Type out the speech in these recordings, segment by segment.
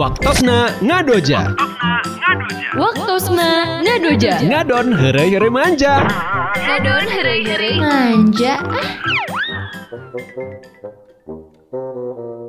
Waktosna ngadoja. Waktosna ngadoja. Ngadon heureuy-heureuy manja. Ngadon heureuy-heureuy manja.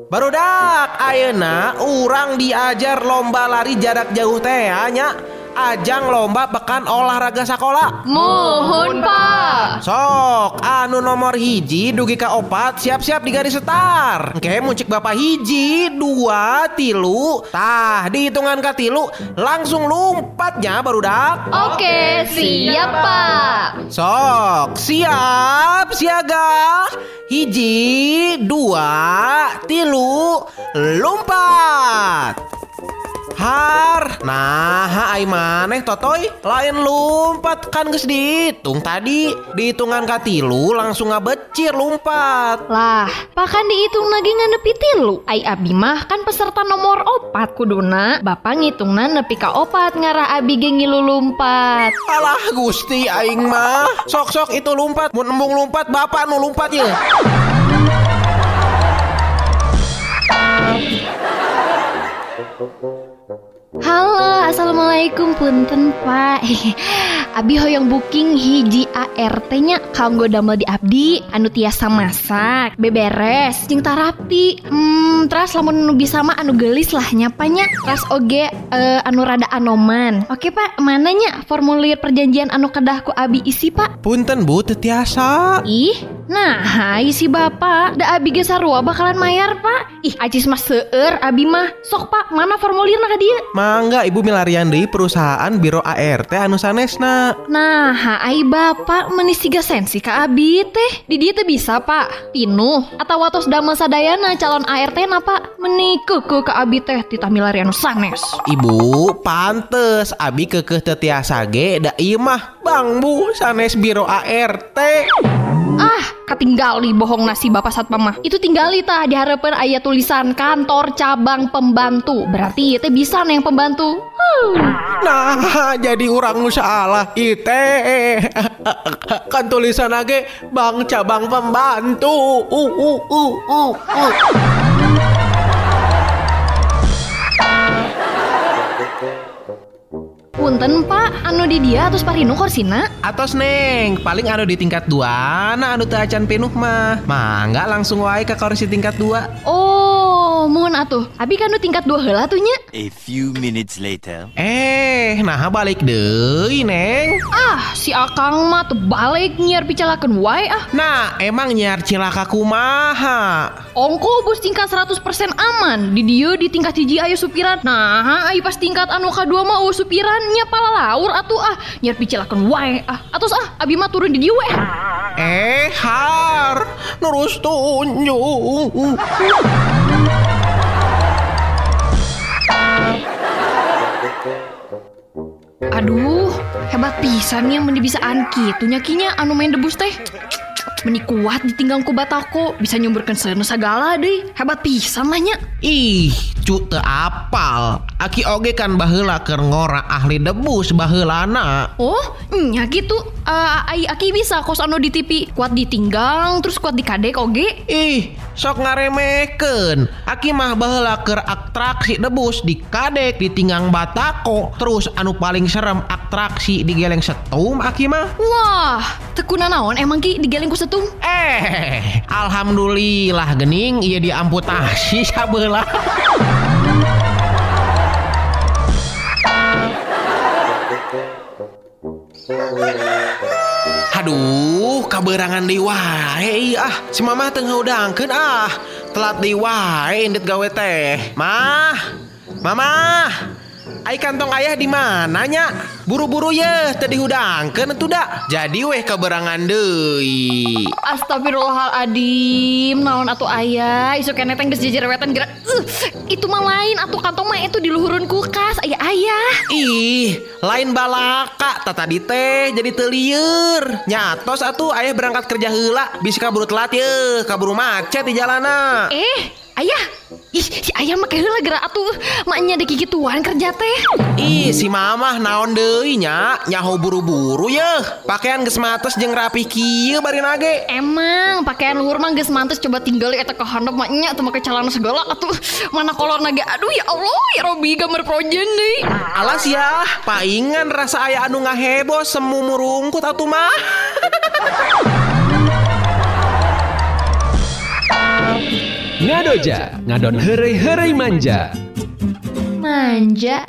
Barudak ayeuna urang diajar lomba lari jarak jauh teh nya ajang lomba pekan olahraga sekolah. Mohon pak. sok anu nomor hiji dugi ka opat siap-siap di garis setar. Oke muncik bapak hiji dua tilu. Tah dihitungan ka tilu langsung lompatnya barudak Oke siap pak. Sok, siap, siaga. Hiji, dua, tilu, lompat Har, nah ai maneh totoy. Lain lompat. Kan geus dihitung tadi. Dihitungan katilu langsung ngabecir lompat. Lah, pakan dihitung lagi nganepi tilu. Ai abi mah kan peserta nomor opat kuduna. Bapak ngitungna nepi ka opat ngarah abi ge ngilu lumpat. Alah gusti aing mah. Sok-sok itu lompat. Mun embung lompat bapak nu lompat ya Halo, assalamualaikum punten pak. Abi hoyong booking hiji ART nya. Kanggo damel di abdi anu tiasa masak, beberes, jeung tarapi. Hmm, terus lamun nu bisa mah anu gelis lah nyapanya. Terus oge eh, anu rada anoman. Oke pak, mananya formulir perjanjian anu kedah ku abi isi pak? Punten bu tetiasa Ih, nah hai si bapak. Da abi ge sarua bakalan mayar pak. Ih acis mah seueur abi mah. Sok pak mana formulirna ka dia Mangga ibu milarian deui perusahaan biro ART anu sanesna Nah hai bapak menis tiga sensi ka abi teh. Di dia teh bisa pak. Pinuh. Atau watos damel sadayana calon ART na pak. Ke ka abi teh Titah milari anu sanes. Ibu pantes. Abi kekeh tetiasa ge da ieu mah Bang Bu sanes biro ART Ah, katinggali bohong nasi bapak satpam mah. Itu tinggali tah diharapkan ayat tulisan kantor cabang pembantu. Berarti itu bisa neng pembantu. Huh. Nah jadi orang salah ite Kan tulisan age Bang cabang pembantu uh, uh, uh, uh, uh. Punten pak, anu di dia terus parinu korsina. Atos neng. Paling anu di tingkat 2 Nah anu teu acan pinuh mah. Mangga langsung wae ke kursi tingkat 2 Oh, mohon atuh. Abi kan nu tingkat dua heula tuh nya. A few minutes later. Eh nah balik deui neng. Ah, si Akang mah tuh balik nyiar picalakeun wae ah. Nah emang nyiar cilaka kumaha? Ongko bus tingkat 100% aman. Di dia di tingkat hiji ayo supiran. Nah ayo pas tingkat anu kedua mah oh supiran. Nya pala laur atuh ah. Nyar picilakan wae ah. Atus ah abi mah turun di dia weh Eh har. Nurus tunjuk Aduh hebat pisannya meni bisaan kitu nyakinya anu main debus teh Meni kuat ditinggal ku batako Bisa nyumberkan sana segala deh. Hebat pisan lah nya Ih cu teu apal. Aki oge kan baheula keur ngora ahli debus baheulana Oh nya gitu. Eh, ai aki bisa kos anu di TV Kuat ditinggang terus kuat dikadek oge. Ih sok ngaremeken Aki mah baheula keur atraksi debus di kadek ditinggang batako Terus anu paling serem atraksi digeleng setum Aki mah. Wah tekuna naon emang ki? Digeleng ku Eh, alhamdulillah gening iya diamputasi sabelah. Aduh, kaberangan di wae ah. Si mama teu ngaudangkeun ah. Telat di wae indet gawe teh. Mah. Mama. Ai kantong ayah di mananya? Buru-buru ya, tadi hudangkeun atuh da. Jadi weh kaberangan deui. Astagfirullahaladzim Naon atuh ayah Isu kene teh geus jejerewetan gerak uh, Itu mah lain atuh kantong mah itu di luhurun kulkas Ayah ayah Ih, lain balaka tata di teh jadi teliur. Nyatos atuh ayah berangkat kerja heula bisa kaburu telat ye, kaburu macet di jalana. Eh ayah! Ih, si ayah mah kayak gerak atuh Maknya ada tuan kerja teh. Ih, si mamah naon deui nya, nyaho buru-buru ya. Pakaian geus mates jeung rapih kieu bari nage. Emang pakaian luhur mah geus coba tinggal eta ke handap maknya atau make celana segala atuh. Mana kolor naga aduh ya Allah ya Robi gambar projen deui. Alas ya, paingan rasa aya anu ngahebo semu murungkut atuh mah. Ngadoja, ngadon heureuy-heureuy manja. Manja